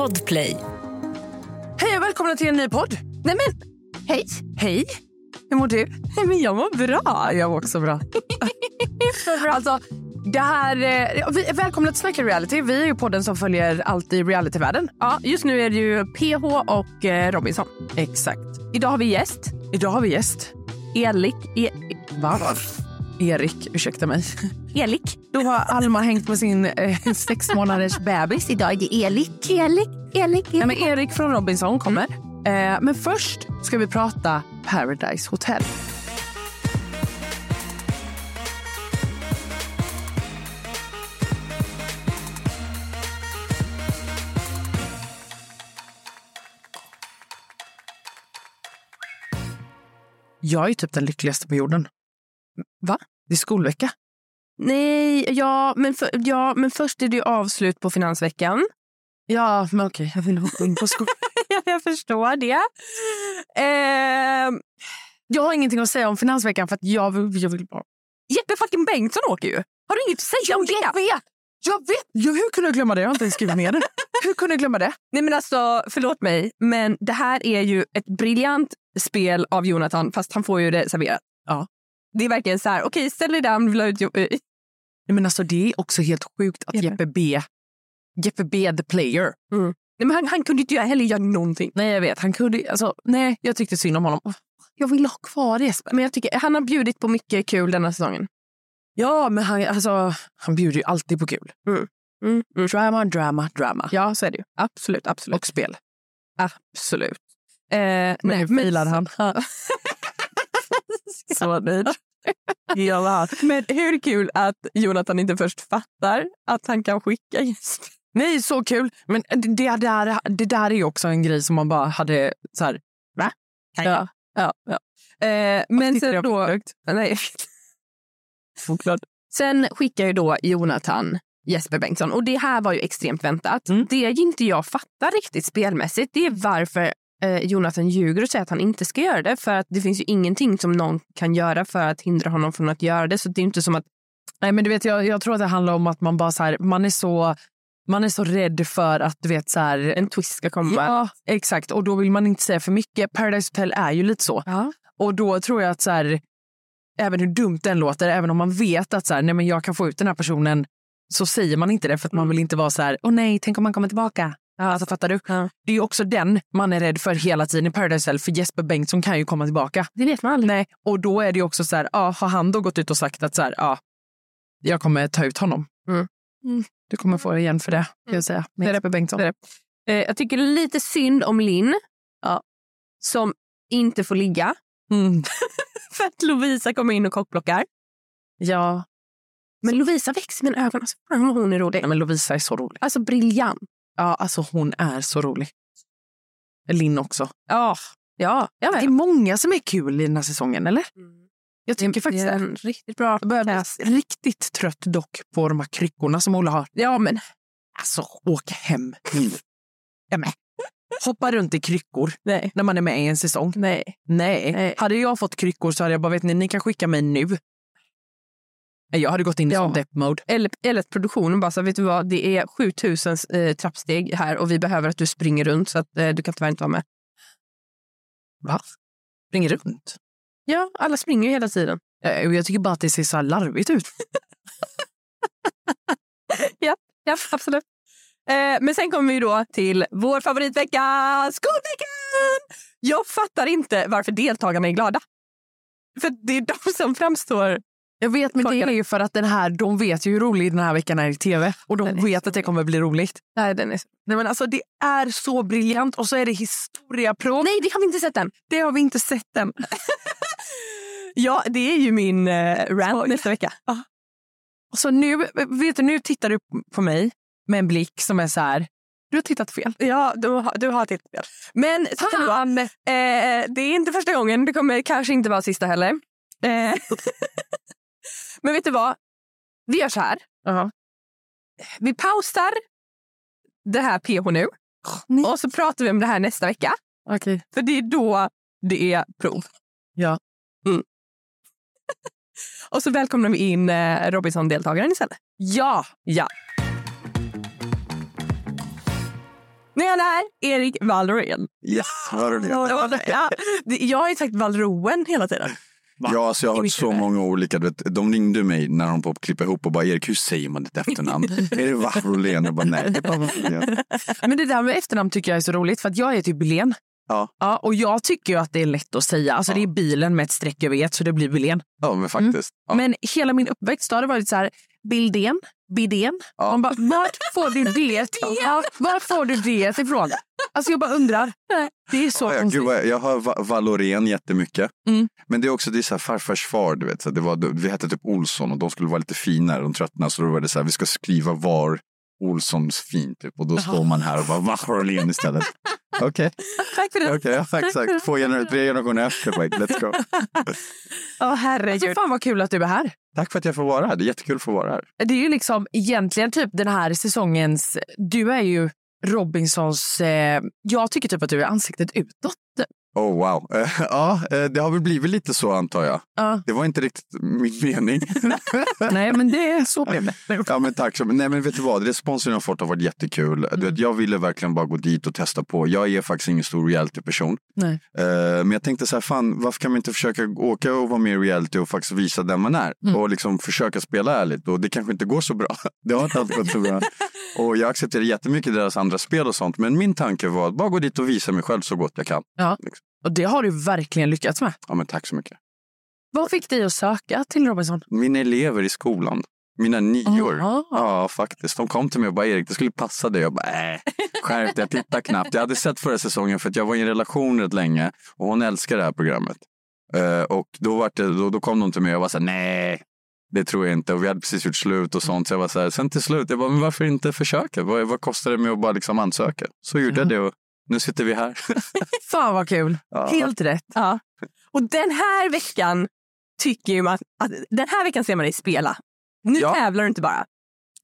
Podplay. Hej och välkomna till en ny podd. Nej men, hej. Hej. Hur mår du? Nej, men jag mår bra. Jag mår också bra. alltså, det här, eh, välkomna till Snacka reality. Vi är ju podden som följer allt i realityvärlden. Ja, just nu är det ju PH och eh, Robinson. Exakt. Idag har vi gäst. Idag har vi gäst. Elik. E Va? Erik, ursäkta mig. Elik. Då har Alma hängt med sin eh, sex månaders bebis. Idag är det Elik. Elik. Elik. Ja, men Erik från Robinson kommer. Eh, men först ska vi prata Paradise Hotel. Jag är typ den lyckligaste på jorden. Va? Det är skolvecka. Nej, ja men, för, ja, men först är det ju avslut på Finansveckan. Ja, men okej, jag vill hoppa in på skolan. ja, jag förstår det. Eh, jag har ingenting att säga om Finansveckan för att jag vill, jag vill bara... Jeppe fucking Bengtsson åker ju. Har du inget att säga om det? Jag vet! Jag vet! Jag, hur kunde jag glömma det? Jag har inte ens skrivit ner det. Hur kunde jag glömma det? Nej men alltså, förlåt mig, men det här är ju ett briljant spel av Jonathan fast han får ju det serverat. Ja. Det är verkligen så här, okej ställ dig där om du vill ha ut jobb- Nej, men alltså, det är också helt sjukt att Jeppe. Jeppe B... Jeppe B the player. Nej, men han, han kunde inte heller göra någonting. Nej, jag vet. Han kunde... Alltså, nej, jag tyckte synd om honom. Jag vill ha kvar Jesper. Men jag tycker han har bjudit på mycket kul denna säsongen. Ja, men han, alltså, han bjuder ju alltid på kul. Mm, mm. Drama, drama, drama. Ja, så är det ju. Absolut, absolut. Och spel. absolut. Eh, Men nej, hur failade han? Så nöjd. Hela. Men hur kul att Jonathan inte först fattar att han kan skicka gäster. Nej, så kul. Men det, där, det där är ju också en grej som man bara hade så här... Va? Ja, ja, ja. Eh, men sen då... produkt? Nej. Oklart. Sen skickar ju då Jonathan Jesper Bengtsson. Och det här var ju extremt väntat. Mm. Det inte jag fattar riktigt spelmässigt det är varför eh, Jonathan ljuger och säger att han inte ska göra det. För att det finns ju ingenting som någon kan göra för att hindra honom från att göra det. Så det är inte som att... Nej, men du vet, jag, jag tror att det handlar om att man bara så här, man är så man är så rädd för att du vet så här, En twist ska komma. Ja, exakt. Och då vill man inte säga för mycket. Paradise Hotel är ju lite så. Ja. Och då tror jag att så här, även hur dumt den låter, även om man vet att så här, nej, men jag kan få ut den här personen, så säger man inte det för att man vill inte vara så här, åh nej, tänk om man kommer tillbaka. Alltså, fattar du? Det är ju också den man är rädd för hela tiden i Paradise Hotel, för Jesper Bengtsson kan ju komma tillbaka. Det vet man aldrig. Nej, och då är det ju också så här, ja, har han då gått ut och sagt att så här, ja, jag kommer ta ut honom. Mm. Mm. Du kommer få igen för det, kan jag säga. Med Det är det. Jesper Bengtsson. Det är Eh, jag tycker lite synd om Linn. Ja. Som inte får ligga. Mm. För att Lovisa kommer in och kockblockar. Ja, Men Lovisa växer i mina ögon. Alltså, fan vad hon är rolig. nej, men Lovisa är så rolig. Alltså briljant. Ja, alltså hon är så rolig. Linn också. Ja, ja. Jag Det är många som är kul i den här säsongen, eller? Jag tycker faktiskt det är det. en riktigt bra Jag cast. riktigt trött dock på de här kryckorna som Ola har. Ja, men Alltså, åk hem nu. Ja, men. Hoppa runt i kryckor nej. när man är med i en säsong. Nej. Nej. Nej. Hade jag fått kryckor så hade jag bara, vet ni, ni kan skicka mig nu. Jag hade gått in i Ja. sån depp-mode. Eller, eller att produktionen bara så vet du vad, det är 7000 eh, trappsteg här och vi behöver att du springer runt så att eh, du kan tyvärr inte vara med. Va? Springer runt? Ja, alla springer ju hela tiden. Eh, och Jag tycker bara att det ser så här larvigt ut. Ja, absolut. Eh, men sen kommer vi då till vår favoritvecka, skolveckan! Jag fattar inte varför deltagarna är glada. För det är de som framstår... Jag vet, men det Korkade. är ju för att den här, de vet ju hur rolig den här veckan är i tv. Och de Den vet att det kommer bli roligt. Nej, den är... Nej, men alltså, det är så briljant. Och så är det historieprov. Nej, det har vi inte sett än. Det har vi inte sett än. Ja, det är ju min eh, rant nästa vecka. Och så nu, vet du, nu tittar du på mig med en blick som är så här... Du har tittat fel. Ja, du har, du har tittat fel. Men Fan! eh, det är inte första gången. Det kommer kanske inte vara sista heller. Eh, men vet du vad? Vi gör så här. Ja. Vi pausar det här PH nu Nej. och så pratar vi om det här nästa vecka. Okej. För det är då det är prov. Ja. Mm. och så välkomnar vi in eh, Robinson-deltagaren istället. Ja! Ja. Jag är Erik Wallrén. Yes, hör du det? Ja, jag har ju sagt Wallroen hela tiden. Ja, alltså jag har hört så många olika. Du vet, de ringde mig när de på klippa ihop och bara Erik, hur säger man ditt efternamn? är det Wahrolén? Jag bara nej, det är bara. Men det där med efternamn tycker jag är så roligt för att jag heter ju Bylén. Ja. Ja, och jag tycker ju att det är lätt att säga. Alltså Ja. det är bilen med ett streck över ett så det blir Bylén. Ja, men faktiskt. Ja. Men hela min uppväxt har det varit så här Bildén, Bidén. Ja. Man bara, vart får du det? Ja, var får du det ifrån? Alltså jag bara undrar. Det är så ja, konstigt. gud, jag, har Va- Valorén jättemycket. Mm. Men det är också det är så här farfars far. Du vet, så det var, vi hette typ Olsson och de skulle vara lite finare. De tröttnade så då var det så här, vi ska skriva var Olssons fin. Typ. Och då står man här och bara Valorén istället. Okej, Tack för det. okej, ja, exakt. Två generationer, tre generationer efter. Let's go. Åh Alltså, herregud. fan vad kul att du är här. Tack för att jag får vara här. Det är jättekul att få vara här. Det är ju liksom egentligen typ den här säsongens... Du är ju Robinsons... Eh, jag tycker typ att du är ansiktet utåt. Oh wow. Ja, eh, det har väl blivit lite så antar jag. Ja. Det var inte riktigt min mening. Nej, men det är så blev det. Ja men tack. Nej men vet du vad, responsen jag har fått har varit jättekul. Du vet, jag ville verkligen bara gå dit och testa på. Jag är faktiskt ingen stor reality-person. Nej. Eh, men jag tänkte så här, fan varför kan man inte försöka åka och vara med i reality och faktiskt visa den man är? Och liksom försöka spela ärligt. Och det kanske inte går så bra. Det har inte alltid gått så bra. Och jag accepterar jättemycket deras andra spel och sånt. Men min tanke var att bara gå dit och visa mig själv så gott jag kan. Ja. Liksom. Och det har du verkligen lyckats med. Ja men tack så mycket. Vad fick dig att söka till Robinson? Mina elever i skolan. Mina nior. Aha. Ja, faktiskt. De kom till mig och bara, Erik, det skulle passa dig. Jag bara, äh, skärp dig, jag tittar knappt. Jag hade sett förra säsongen för att jag var i en relation rätt länge och hon älskar det här programmet. Eh, och då, var det, då, då kom de till mig och jag var så här, nej, det tror jag inte. Och vi hade precis gjort slut och sånt. Så jag var så här, sen till slut, jag bara, men varför inte försöka? Vad, vad kostar det med att bara liksom ansöka? Så gjorde jag det och nu sitter vi här. Fan vad kul. Ja. Helt rätt. Ja. Och den här veckan tycker ju man att den här veckan ser man dig spela. Nu Ja. tävlar du inte bara.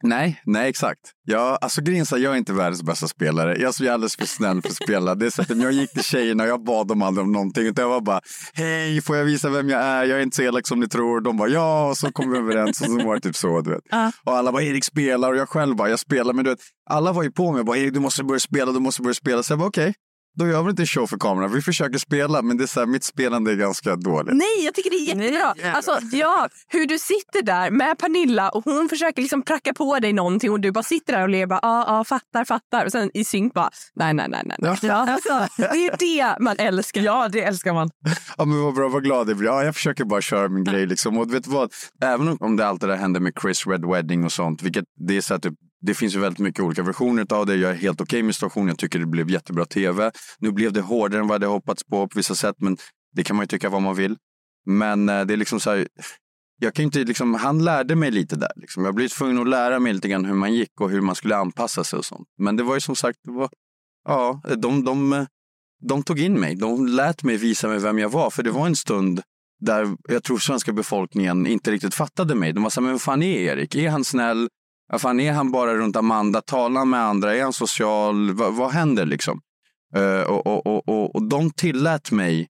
Nej, nej exakt. Jag, alltså grejen jag är inte världens bästa spelare. Jag är alldeles för snäll för att spela. Det är så att jag gick till tjejerna och jag bad dem aldrig om någonting. Utan jag var bara, hej, får jag visa vem jag är? Jag är inte så elak som ni tror. De bara, ja, och så kom vi överens. Och så var det typ så, du vet. Ja. Och alla bara, Erik spelar. Och jag själv bara, jag spelar. Men du vet, alla var ju på mig och bara, Erik, du måste börja spela, du måste börja spela. Så jag bara, okej. Då gör vi inte show för kameran. Vi försöker spela, men det är så här, mitt spelande är ganska dåligt. Nej, jag tycker det är jättebra. Nej. Alltså, ja, hur du sitter där med Pernilla och hon försöker liksom pracka på dig någonting och du bara sitter där och ler bara ja, ja, fattar, fattar. Och sen i synk bara nej, nej, nej, nej. Ja. Alltså, det är det man älskar. Ja, det älskar man. Ja men vad bra, vad glad jag blir. Ja, jag försöker bara köra min grej liksom. Och vet du vad? Även om- det allt det där hände med Chris Red Wedding och sånt, vilket det är så att det, det finns ju väldigt mycket olika versioner av det. Jag är helt okej med situationen. Jag tycker det blev jättebra tv. Nu blev det hårdare än vad jag hade hoppats på på vissa sätt, men det kan man ju tycka vad man vill. Men eh, det är liksom så här, jag kan inte liksom, han lärde mig lite där. Liksom. Jag blev tvungen att lära mig lite grann hur man gick och hur man skulle anpassa sig och sånt. Men det var ju som sagt, det var, ja, de, de, de tog in mig. De lät mig visa mig vem jag var. För det var en stund där jag tror svenska befolkningen inte riktigt fattade mig. De var så här, men vad fan är Erik? Är han snäll? Vad fan är han bara runt Amanda? Talar han med andra? Är han social? Va, vad händer liksom? Eh, och, och, och, och, och de tillät mig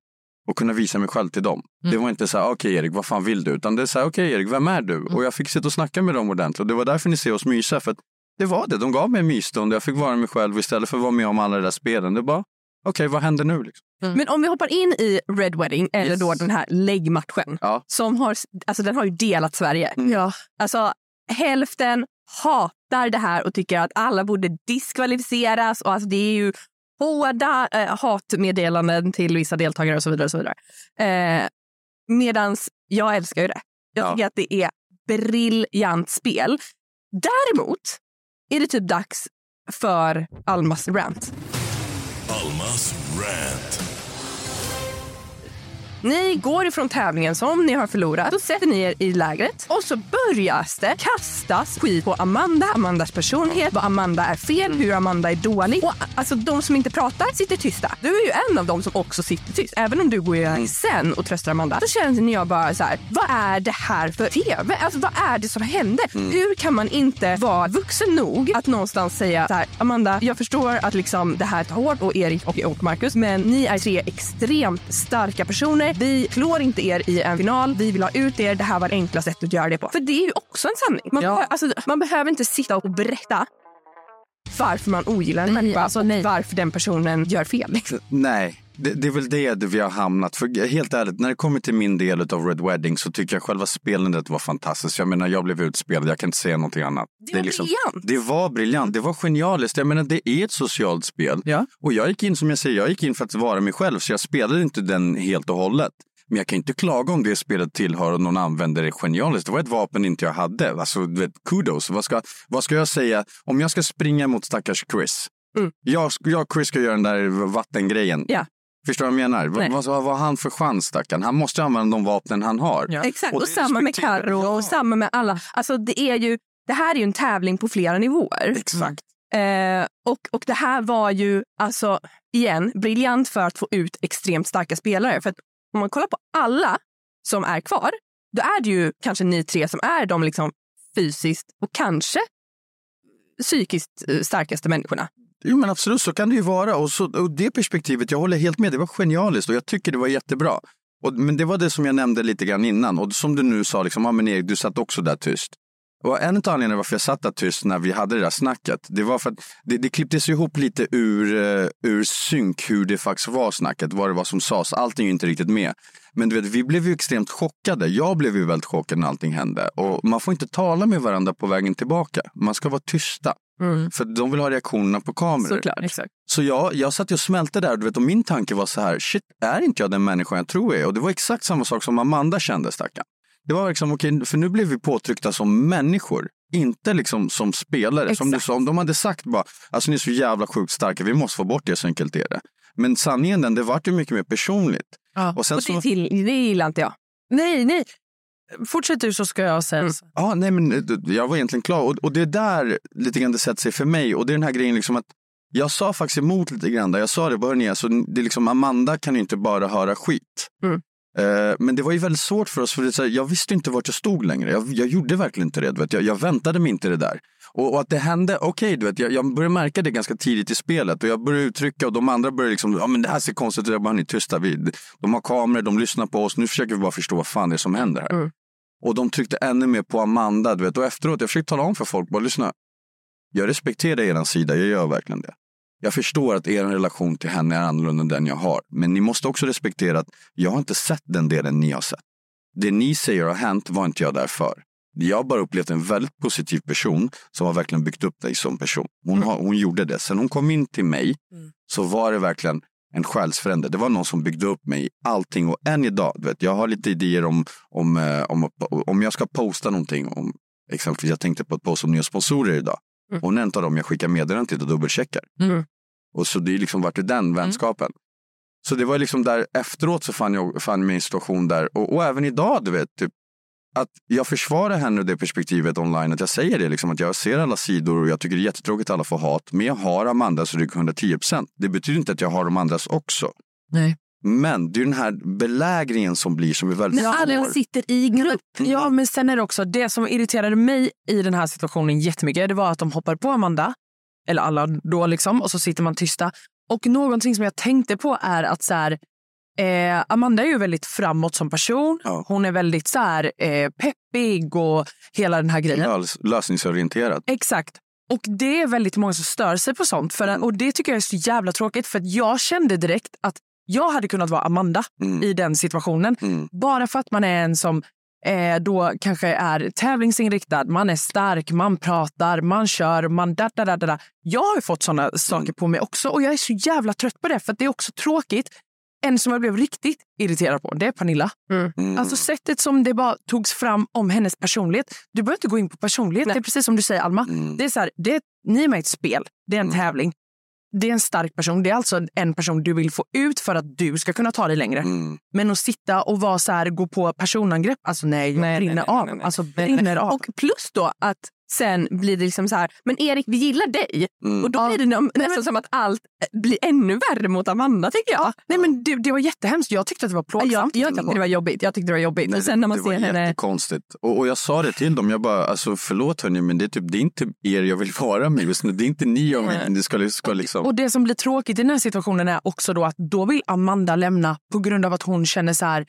att kunna visa mig själv till dem. Det var inte så här, okej Erik, vad fan vill du? Utan det är så här, okej Erik, vem är du? Och jag fick sitta och snacka med dem ordentligt. Och det var därför ni ser oss mysa. För att det var det. De gav mig en mysstund. Jag fick vara mig själv istället för att vara med om alla de där spelen. Det var, okej, vad händer nu? Liksom? Men om vi hoppar in i Red Wedding, eller Yes. då den här läggmatchen. Ja. Som har, alltså den har ju delat Sverige. Mm. Ja. Alltså hälften hatar det här och tycker att alla borde diskvalificeras. Och alltså, det är ju hårda eh, hatmeddelanden till vissa deltagare och så vidare. Och så vidare. Eh, medans jag älskar ju det. Jag Ja. tycker att det är briljant spel. Däremot är det typ dags för Almas rant. Almas rant. Ni går ifrån tävlingen som ni har förlorat. Då sätter ni er i lägret och så börjas det kastas skit på Amanda, Amandas personlighet, vad Amanda är fel, hur Amanda är dålig. Och alltså de som inte pratar sitter tysta. Du är ju en av dem som också sitter tyst. Även om du går iväg sen och tröstar Amanda så känner jag bara så här, vad är det här för TV? Alltså vad är det som händer? Hur kan man inte vara vuxen nog att någonstans säga så här, Amanda, jag förstår att liksom det här tar hårt och Erik och, och Marcus, men ni är tre extremt starka personer. Vi slår inte er i en final. Vi vill ha ut er. Det här var det enkla sättet att göra det på. För det är ju också en sanning. Man, Ja. alltså, man behöver inte sitta och berätta varför man ogillar en människa alltså, och nej. varför den personen gör fel. Liksom. Nej, det, det är väl det vi har hamnat. För helt ärligt, när det kommer till min del av Red Wedding så tycker jag själva spelandet var fantastiskt. Jag menar, jag blev utspelad, jag kan inte säga någonting annat. Det var briljant. Det var briljant, det var genialiskt. Jag menar, det är ett socialt spel. Ja. Och jag gick in, som jag säger, jag gick in för att vara mig själv, så jag spelade inte den helt och hållet. Men jag kan inte klaga om det spelet tillhör och någon använder det genialiskt. Det var ett vapen inte jag hade. Alltså, du vet, kudos. Vad ska, vad ska jag säga? Om jag ska springa mot stackars Chris. Mm. Jag, jag och Chris ska göra den där vattengrejen. Ja. Förstår du vad jag menar? Nej. Vad, vad, vad har han för chans stackarn? Han måste använda de vapnen han har. Ja. Exakt, Och och, samma med Carro jag. och samma med alla. Alltså det, är ju, det här är ju en tävling på flera nivåer. Exakt. Eh, och, och det här var ju, alltså igen, briljant för att få ut extremt starka spelare. För att om man kollar på alla som är kvar, då är det ju kanske ni tre som är de liksom fysiskt och kanske psykiskt eh, starkaste människorna. Jo men absolut, så kan det ju vara. Och, så, och det perspektivet, jag håller helt med, det var genialiskt och jag tycker det var jättebra. Och, men det var det som jag nämnde lite grann innan. Och som du nu sa, liksom, ah, men Erik, du satt också där tyst. Och en av anledningarna varför jag satt där tyst när vi hade det där snacket, det var för att det, det klipptes ihop lite ur, uh, ur synk hur det faktiskt var snacket, vad det var som sades. Allting är ju inte riktigt med. Men du vet, vi blev ju extremt chockade. Jag blev ju väldigt chockad när allting hände. Och man får inte tala med varandra på vägen tillbaka. Man ska vara tysta. För de vill ha reaktionerna på kameror. Såklart. Exakt. Så jag, jag satt och smälte där du vet, och min tanke var så här, shit, är inte jag den människan jag tror jag är? Och det var exakt samma sak som Amanda kände, stackarn. Det var liksom, okej, för nu blev vi påtryckta som människor, inte liksom som spelare. Som du Exakt. sa, om de hade sagt bara, alltså ni är så jävla sjukt starka, vi måste få bort det, så enkelt är det. Men sanningen den, det vart ju mycket mer personligt. Ja. Och sen Och så, det, till, det gillar inte jag. Nej, nej. Fortsätt du så ska jag säga. Mm. ja, nej men eh, jag var egentligen klar. Och, och det är där lite grann det sätter sig för mig. Och det är den här grejen liksom att jag sa faktiskt emot lite grann där. Jag sa det, bara ni, alltså, det är liksom, Amanda kan ju inte bara höra skit. Mm. Eh, men det var ju väldigt svårt för oss, för det, här, jag visste inte vart jag stod längre. Jag, jag gjorde verkligen inte det. Du vet. Jag, jag väntade mig inte det där. Och, och att det hände, okej, du vet, jag, jag började märka det ganska tidigt i spelet. Och jag började uttrycka och de andra började liksom, ja men det här ser konstigt ut. Jag bara, ni tysta. Vi, de har kameror, de lyssnar på oss. Nu försöker vi bara förstå vad fan det är som händer här. Mm. Och de tryckte ännu mer på Amanda. Du vet. Och efteråt, jag försökte tala om för folk, bara lyssna. Jag respekterar er sida, jag gör verkligen det. Jag förstår att er relation till henne är annorlunda än den jag har. Men ni måste också respektera att jag har inte sett den delen ni har sett. Det ni säger har hänt var inte jag där för. Jag har bara upplevt en väldigt positiv person som har verkligen byggt upp dig som person. Hon, har, hon gjorde det. Sen hon kom in till mig så var det verkligen en själsfrände. Det var någon som byggde upp mig i allting. Och än idag, du vet, jag har lite idéer om, om, eh, om, om jag ska posta någonting. Om, exempelvis, jag tänkte på ett post om nya sponsorer idag. Hon är en av dem jag skickar meddelanden till och dubbelcheckar. Mm. Och så det är liksom varit i den vänskapen. Så det var liksom där efteråt så fann jag, fann en situation där, och, och även idag, du vet, typ, att jag försvarar henne ur det perspektivet online, att jag säger det, liksom, att jag ser alla sidor och jag tycker det är jättetråkigt att alla får hat, men jag har Amandas rygg 110 procent. Det betyder inte att jag har de andras också. Nej. Men det är den här belägringen som blir som är väldigt Men alla sitter i grupp. Ja, men sen är det också det som irriterade mig i den här situationen jättemycket. Det var att de hoppar på Amanda, eller alla då liksom, och så sitter man tysta. Och någonting som jag tänkte på är att så här, eh, Amanda är ju väldigt framåt som person. Ja. Hon är väldigt så här, eh, peppig och hela den här grejen. Lös- Lösningsorienterad. Exakt. Och det är väldigt många som stör sig på sånt. För, och det tycker jag är så jävla tråkigt. För jag kände direkt att jag hade kunnat vara Amanda Mm. i den situationen. Mm. Bara för att man är en som eh, då kanske är tävlingsinriktad, man är stark, man pratar, man kör, man da, da, da, da. Jag har ju fått såna saker på mig också och jag är så jävla trött på det för att det är också tråkigt. En som jag blev riktigt irriterad på, det är Pernilla. Mm. Alltså sättet som det bara togs fram om hennes personlighet. Du behöver inte gå in på personlighet. Nej. Det är precis som du säger Alma. Mm. Det är så här, det är, ni är med i ett spel. Det är en tävling. Det är en stark person. Det är alltså en person du vill få ut för att du ska kunna ta dig längre. Mm. Men att sitta och vara så här, gå på personangrepp, alltså nej, jag Nej, brinner nej, nej, av. Alltså brinner av. Och plus då att sen blir det liksom så här, men Erik vi gillar dig. Mm. Och då blir det nä- nästan som att allt blir ännu värre mot Amanda tycker jag. nej, men det, det var jättehemskt. Jag tyckte att det var Jag, plågsamt. jag tyckte det var jobbigt. Jag tyckte det var jobbigt. Nej, och sen när man det var ser henne... jättekonstigt. Och, och jag sa det till dem, jag bara, alltså förlåt hörni, men det är, typ, det är inte er jag vill vara med just nu. Det är inte ni jag vill, det ska, ska liksom... Och det som blir tråkigt i den här situationen är också då att då vill Amanda lämna på grund av att hon känner så här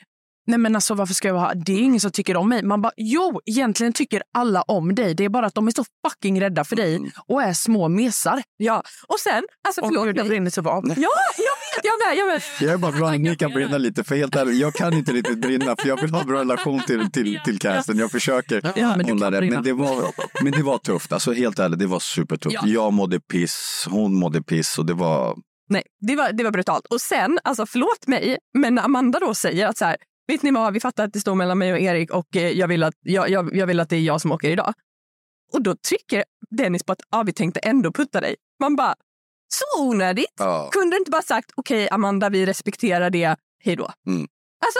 Nej men alltså varför ska jag ha, det är ingen som tycker om mig. Man bara, jo egentligen tycker alla om dig. Det är bara att de är så fucking rädda för dig och är små mesar. Ja, och sen, alltså förlåt gud, jag brinner så av. Ja, jag vet, jag med, jag med. Jag är bara glad att ni kan brinna lite, för helt ärligt, jag kan inte riktigt brinna, för jag vill ha bra relation till, till, till casten. Jag försöker Ja, men hålla det. Men det, var, men det var tufft, alltså helt ärligt, det var supertufft. Ja. Jag mådde piss, hon mådde piss och det var... Nej, det var, det var brutalt. Och sen, alltså förlåt mig, men när Amanda då säger att så här, vet ni vad, vi fattar att det står mellan mig och Erik och eh, jag vill att, jag, jag, jag vill att det är jag som åker idag. Och då trycker Dennis på att ja, vi tänkte ändå putta dig. Man bara, så onödigt. Ja. Kunde inte bara sagt okej Amanda, vi respekterar det, hej då. Mm. Alltså,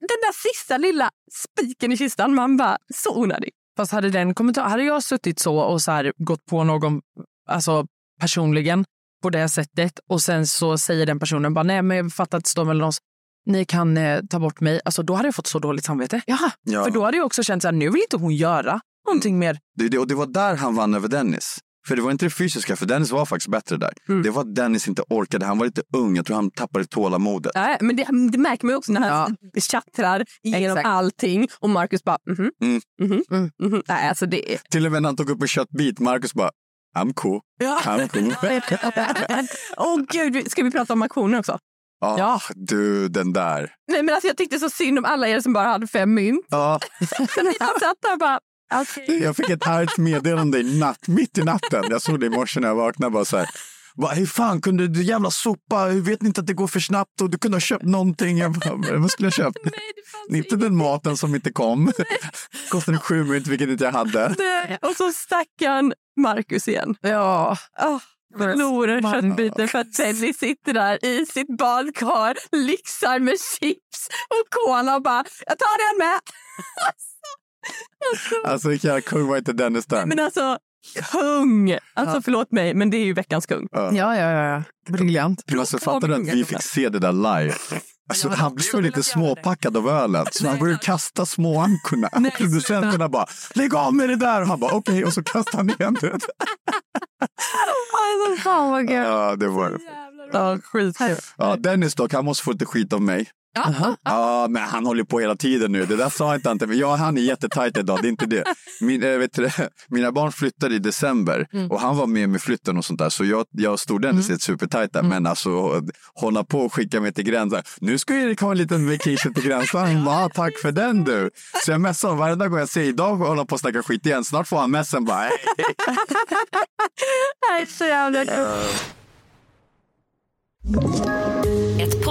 den där sista lilla spiken i kistan, man bara, så onödig. Fast hade den kommentar, hade jag suttit så och så här gått på någon alltså personligen på det sättet och sen så säger den personen bara nej men jag fattar att det står mellan oss. Ni kan eh, ta bort mig. Alltså då hade jag fått så dåligt samvete. Jaha. Ja. För då hade jag också känt att nu vill inte hon göra någonting mer. Det, det, och det var där han vann över Dennis. För det var inte det fysiska, för Dennis var faktiskt bättre där. Mm. Det var att Dennis inte orkade, han var lite ung, jag tror han tappade tålamodet. Nej, men det, det märker man också när han tjattrar igenom Exakt. allting och Marcus bara mhm, Mm. mhm, Mm. mhm. Nej, alltså det. Till och med när han tog upp en köttbit, Marcus bara, I'm cool, I'm cool. Åh gud, ska vi prata om auktioner också? Ja, Ja. du den där. Nej, men alltså, jag tyckte så synd om alla er som bara hade fem mynt. Ja, jag satt där och bara... okej. jag fick ett argt meddelande i natt, mitt i natten. Jag såg det i morse när jag vaknade. Bara så här, bara, hur fan kunde du jävla sopa? Hur vet ni inte att det går för snabbt? Och du kunde ha köpt någonting. Jag bara, vad skulle jag köpt? Nej, Inte den maten som inte kom. Kostade sju mynt, vilket inte jag hade. inte. Och så stackaren Marcus igen. Ja. Oh. Man- köttbiten för att Dennis sitter där i sitt badkar, lyxar med chips och cola och bara “jag tar den med”. alltså, Alltså vilken jävla kung var inte Dennis där? men alltså, kung! Alltså förlåt mig, men det är ju veckans kung. Ja, ja, ja. ja. Briljant. Alltså, fattar du att vi fick se det där live? Alltså, han blev lite småpackad av ölen, så han började kasta småankorna. Producenterna bara “lägg av med det där” och han bara okej och så kastade han igen det. Alltså, fan vad kul. Ja, det var det. Ja, skitkul. Ja, Dennis dock, han måste få lite skit av mig. Jaha. Ja, men han håller på hela tiden nu. Det där sa inte han till mig. Ja, han är jättetajt idag, det är inte det. Min, äh, vet du, mina barn flyttade i december och han var med med flytten och sånt där. Så jag, jag stod Dennis mm. supertajt där. Men alltså hålla på och skicka mig till gränsen. Nu ska Erik ha en liten vacation till gränsen. Bara, "Ah, tack för den du. Så jag messar honom varje gång jag säger idag håller han på att snacka skit igen. Snart får han messen bara, hej. Så jävla kul. Ett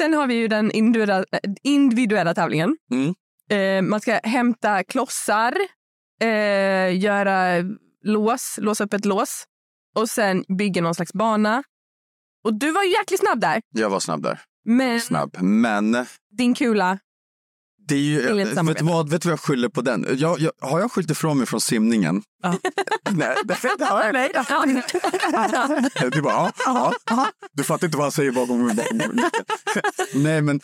Sen har vi ju den individuella, individuella tävlingen. Mm. Eh, man ska hämta klossar, eh, göra lås, låsa upp ett lås och sen bygga någon slags bana. Och du var ju jäkligt snabb där. Jag var snabb där. Men Snabb. Men din kula... Det är ju, Inget vet, du vad, vet du vad jag skyller på den? Jag, jag, har jag skyllt ifrån mig från simningen? Nej, det, har jag Nej. Du bara, ja, ja, ja. Du fattar inte vad han säger bakom min. Nej, men,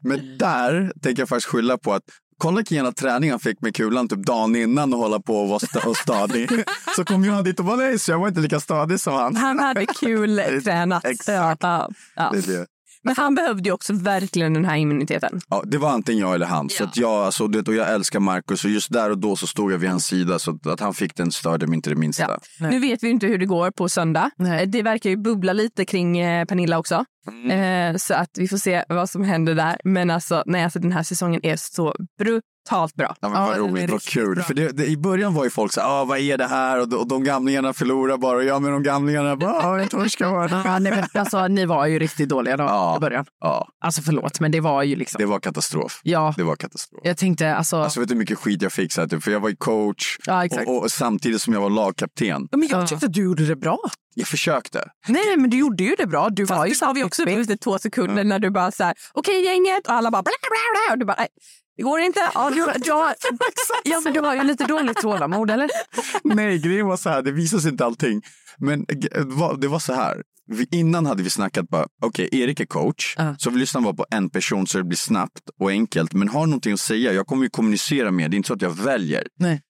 men där tänker jag faktiskt skylla på att Kolla vilken jävla träning han fick med kulan typ dagen innan och hålla på och vara och stadig. Så kom jag dit och bara nej, så jag var inte lika stadig som han. Han hade kul tränat. Exakt. Ja, ja. Det, är det. Men han behövde ju också verkligen den här immuniteten. Ja, det var antingen jag eller han. Så att jag, alltså, det, och jag älskar Marcus och just där och då så stod jag vid hans sida. Så att, att han fick den störde mig inte det minsta. Ja. Nu vet vi inte hur det går på söndag. Nej. Det verkar ju bubbla lite kring eh, Pernilla också. Eh, så att vi får se vad som händer där. Men alltså, nej, alltså den här säsongen är så brutalt bra. Ja, men vad Ja, roligt, vad kul. bra. För det, det, I början var ju folk så här, ah, vad är det här? Och, de- och de gamlingarna förlorar bara och jag med de gamlingarna bara, ah, jag torskar bara. Ja, nej, men, alltså, ni var ju riktigt dåliga då, Ja. i början. Ja, Alltså förlåt, men det var ju liksom... det var katastrof. Ja, Det var katastrof. jag tänkte alltså... Alltså vet du hur mycket skit jag fick? Så här, typ, för jag var ju coach ja, exakt. och, och samtidigt som jag var lagkapten. men jag tyckte att du gjorde det bra. Jag försökte. Nej, men du gjorde ju det bra. Du var Fast ju det sa vi också efter två sekunder när du bara så här, okej gänget och alla bara bla bla bla och du bara nej, det går inte. Ja, du, du, har, ja, men du har ju lite dåligt tålamod, eller? Nej, grejen var så här, det visade sig inte allting. Men det var, det var så här. Vi, innan hade vi snackat bara, okej, Erik är coach, Ja. så vi lyssnar bara på en person så det blir snabbt och enkelt. Men har någonting att säga, jag kommer ju kommunicera med, det är inte så att jag väljer. Nej.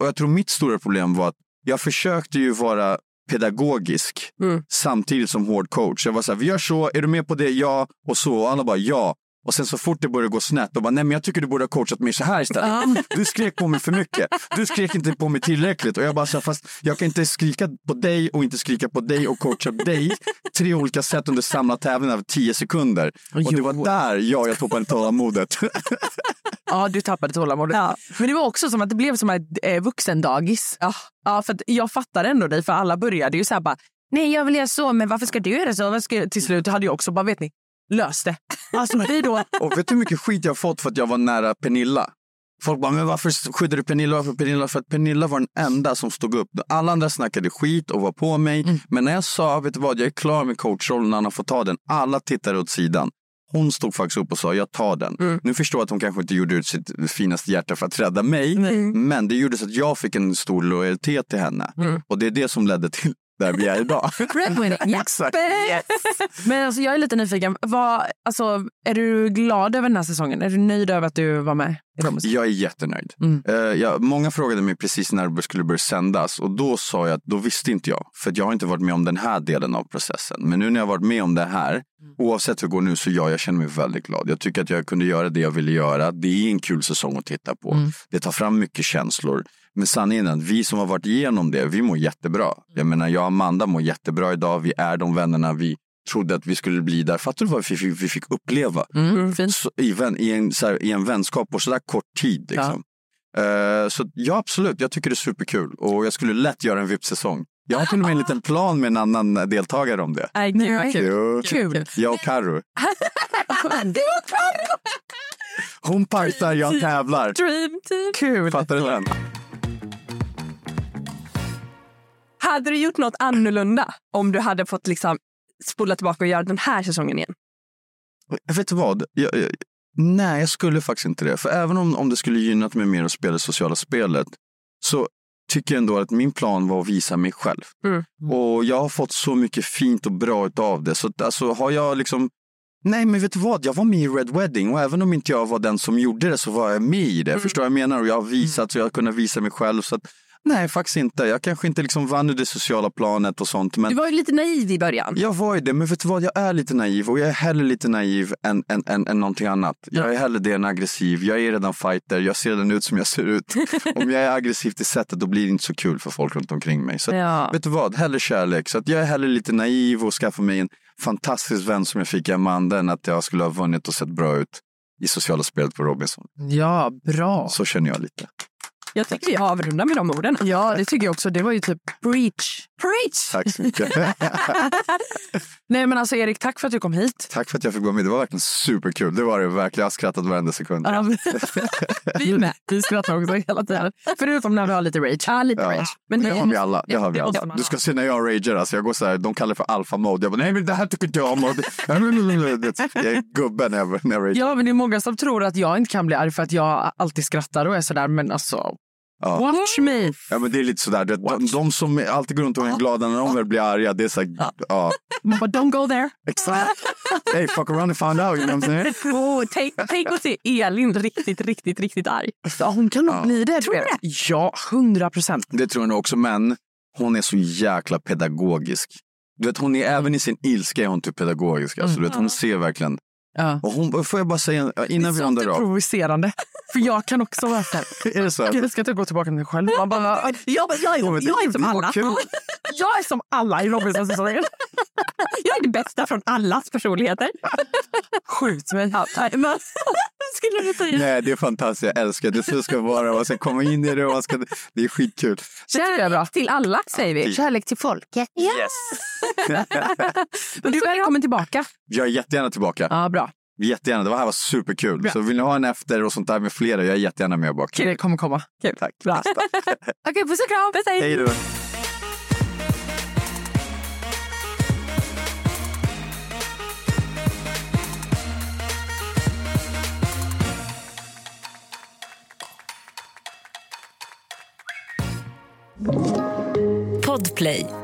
Och jag tror mitt stora problem var att jag försökte ju vara pedagogisk Mm. samtidigt som hård coach. Jag var så här, vi gör så, är du med på det? Ja. Och så. Och alla bara ja. Och sen så fort det började gå snett, då bara, nej men jag tycker du borde ha coachat mig så här istället. Du skrek på mig för mycket. Du skrek inte på mig tillräckligt. Och jag bara, så här, fast jag kan inte skrika på dig och inte skrika på dig och coacha dig. Tre olika sätt under samma tävling av tio sekunder. Och det var där jag, jag tappade tålamodet. Ja, du tappade tålamodet. Ja. Men det var också som att det blev som ett eh, vuxendagis. Ja. Ja, för att jag fattar ändå dig, för alla började ju så här bara, nej jag vill göra så, men varför ska du göra så? Vad ska jag? Till slut hade jag också bara, vet ni, lös det. Alltså vi då, Och vet du hur mycket skit jag har fått för att jag var nära Pernilla? Folk bara, men varför skyddade du Pernilla? Varför Pernilla? För att Pernilla var den enda som stod upp. Alla andra snackade skit och var på mig. Men när jag sa, vet du vad, jag är klar med coachrollen, Anna får ta den. Alla tittade åt sidan. Hon stod faktiskt upp och sa, jag tar den. Nu förstår jag att hon kanske inte gjorde ut sitt finaste hjärta för att rädda mig. Men det gjorde så att jag fick en stor lojalitet till henne. Och det är det som ledde till där vi är idag. breadwinning. Exakt. Men alltså, jag är lite nyfiken, vad, alltså, är du glad över den här säsongen? Är du nöjd över att du var med i? Jag är jättenöjd. Mm. Eh, jag, många frågade mig precis när det skulle börja sändas och då sa jag att då visste inte jag. För att jag har inte varit med om den här delen av processen. Men nu när jag har varit med om det här, oavsett hur det går nu, så ja, jag känner mig väldigt glad. Jag tycker att jag kunde göra det jag ville göra. Det är en kul säsong att titta på. Det tar fram mycket känslor. Men sanningen är att vi som har varit igenom det, vi mår jättebra. Jag menar, jag och Amanda mår jättebra idag. Vi är de vännerna vi trodde att vi skulle bli där. Fattar du vad vi fick, vi fick uppleva? Mm, fint. så, i, vän, i, en, så här, i en vänskap på så där kort tid. Liksom. Eh, så ja, absolut. Jag tycker det är superkul. Och jag skulle lätt göra en VIP-säsong. Jag har till och med en liten plan med en annan deltagare om det. Nej, gud vad kul. Kul. jag och Carro. Hon partar, jag tävlar. Dream team. Kul. Fattar du den? Hade du gjort något annorlunda om du hade fått liksom spola tillbaka och göra den här säsongen igen? Vet du vad? Jag, jag, nej, jag skulle faktiskt inte det. För även om, om det skulle gynnat mig mer att spela det sociala spelet så tycker jag ändå att min plan var att visa mig själv. Mm. Och jag har fått så mycket fint och bra av det. Så alltså, har jag liksom... Nej, men vet du vad? Jag var med i Red Wedding och även om inte jag var den som gjorde det så var jag med i det. Förstår du vad jag menar? Och jag har visat så jag har kunnat visa mig själv. Så att, nej, faktiskt inte. Jag kanske inte liksom vann ur det sociala planet och sånt. Men Du var ju lite naiv i början. jag var ju det, men vet du vad? Jag är lite naiv och jag är hellre lite naiv än, än, än, än någonting annat. Jag är hellre det än aggressiv. Jag är redan fighter. Jag ser redan ut som jag ser ut. Om jag är aggressiv till sättet då blir det inte så kul för folk runt omkring mig. Så att, Ja. vet du vad? Hellre kärlek. Så att jag är hellre lite naiv och skaffa mig en fantastisk vän som jag fick i Amanda än att jag skulle ha vunnit och sett bra ut i sociala spelet på Robinson. Ja, bra. Så känner jag lite. Jag tycker vi avrundar med de orden. Ja, det tycker jag också. Det var ju typ breach. Preach! Tack så mycket. Nej men alltså Erik, tack för att du kom hit. Tack för att jag fick vara med. Det var verkligen superkul. Det var det verkligen. Jag har skrattat varenda sekund. Ja, Vi med. Vi skrattar också hela tiden. Förutom när vi har lite rage. Ja, lite Ja. rage. Men Det har vi alla. Det har vi det alla. Du ska se när jag ragear. Alltså jag går så här, de kallar det för alfa mode. Jag bara, nej men det här tycker inte jag om. Det- Jag är gubben när jag, när jag ragear. Ja, men det är många som tror att jag inte kan bli arg för att jag alltid skrattar och är sådär. Men alltså, Ja. watch me. Ja men det är lite sådär. De, de som alltid går runt och är glada när de väl blir arga. Det är så här, ja. Bara, don't go there. Exakt. Hey fuck around and find out. You know what I'm saying? Oh, tänk, tänk att se Elin riktigt, riktigt, riktigt arg. Ja, hon kan nog bli det. Tror du det? Ja, hundra procent. Det tror jag nog också. Men hon är så jäkla pedagogisk. Du vet, hon är även i sin ilska är hon typ pedagogisk. Alltså, du vet, hon ser verkligen. Ja. Och hon, får jag bara säga innan vi rundar är av. provocerande. För jag kan också vara så här. Är det så? Jag ska inte gå tillbaka till mig själv. Man bara, Jag, jag, jag, jag är som alla. Jag är som alla i Robinson-säsongen. Jag är det bästa från allas personligheter. Skjut mig. Ja, nej, men, skulle du säga. Nej, det är fantastiskt. Jag älskar det. Så ska vara. Man ska komma in i det och man ska... Det är skitkul. Kärlek till alla, säger vi. Kärlek till folket. Yes! Du är välkommen tillbaka. Jag är jättegärna tillbaka. Ja, bra. Jättegärna. Det här var superkul. Bra. Så vill ni ha en efter och sånt där med flera, jag är jättegärna med bak. Det kommer komma. Kul. Tack. Bra. Okej, puss och kram. Puss, hej. Hej då. Podplay.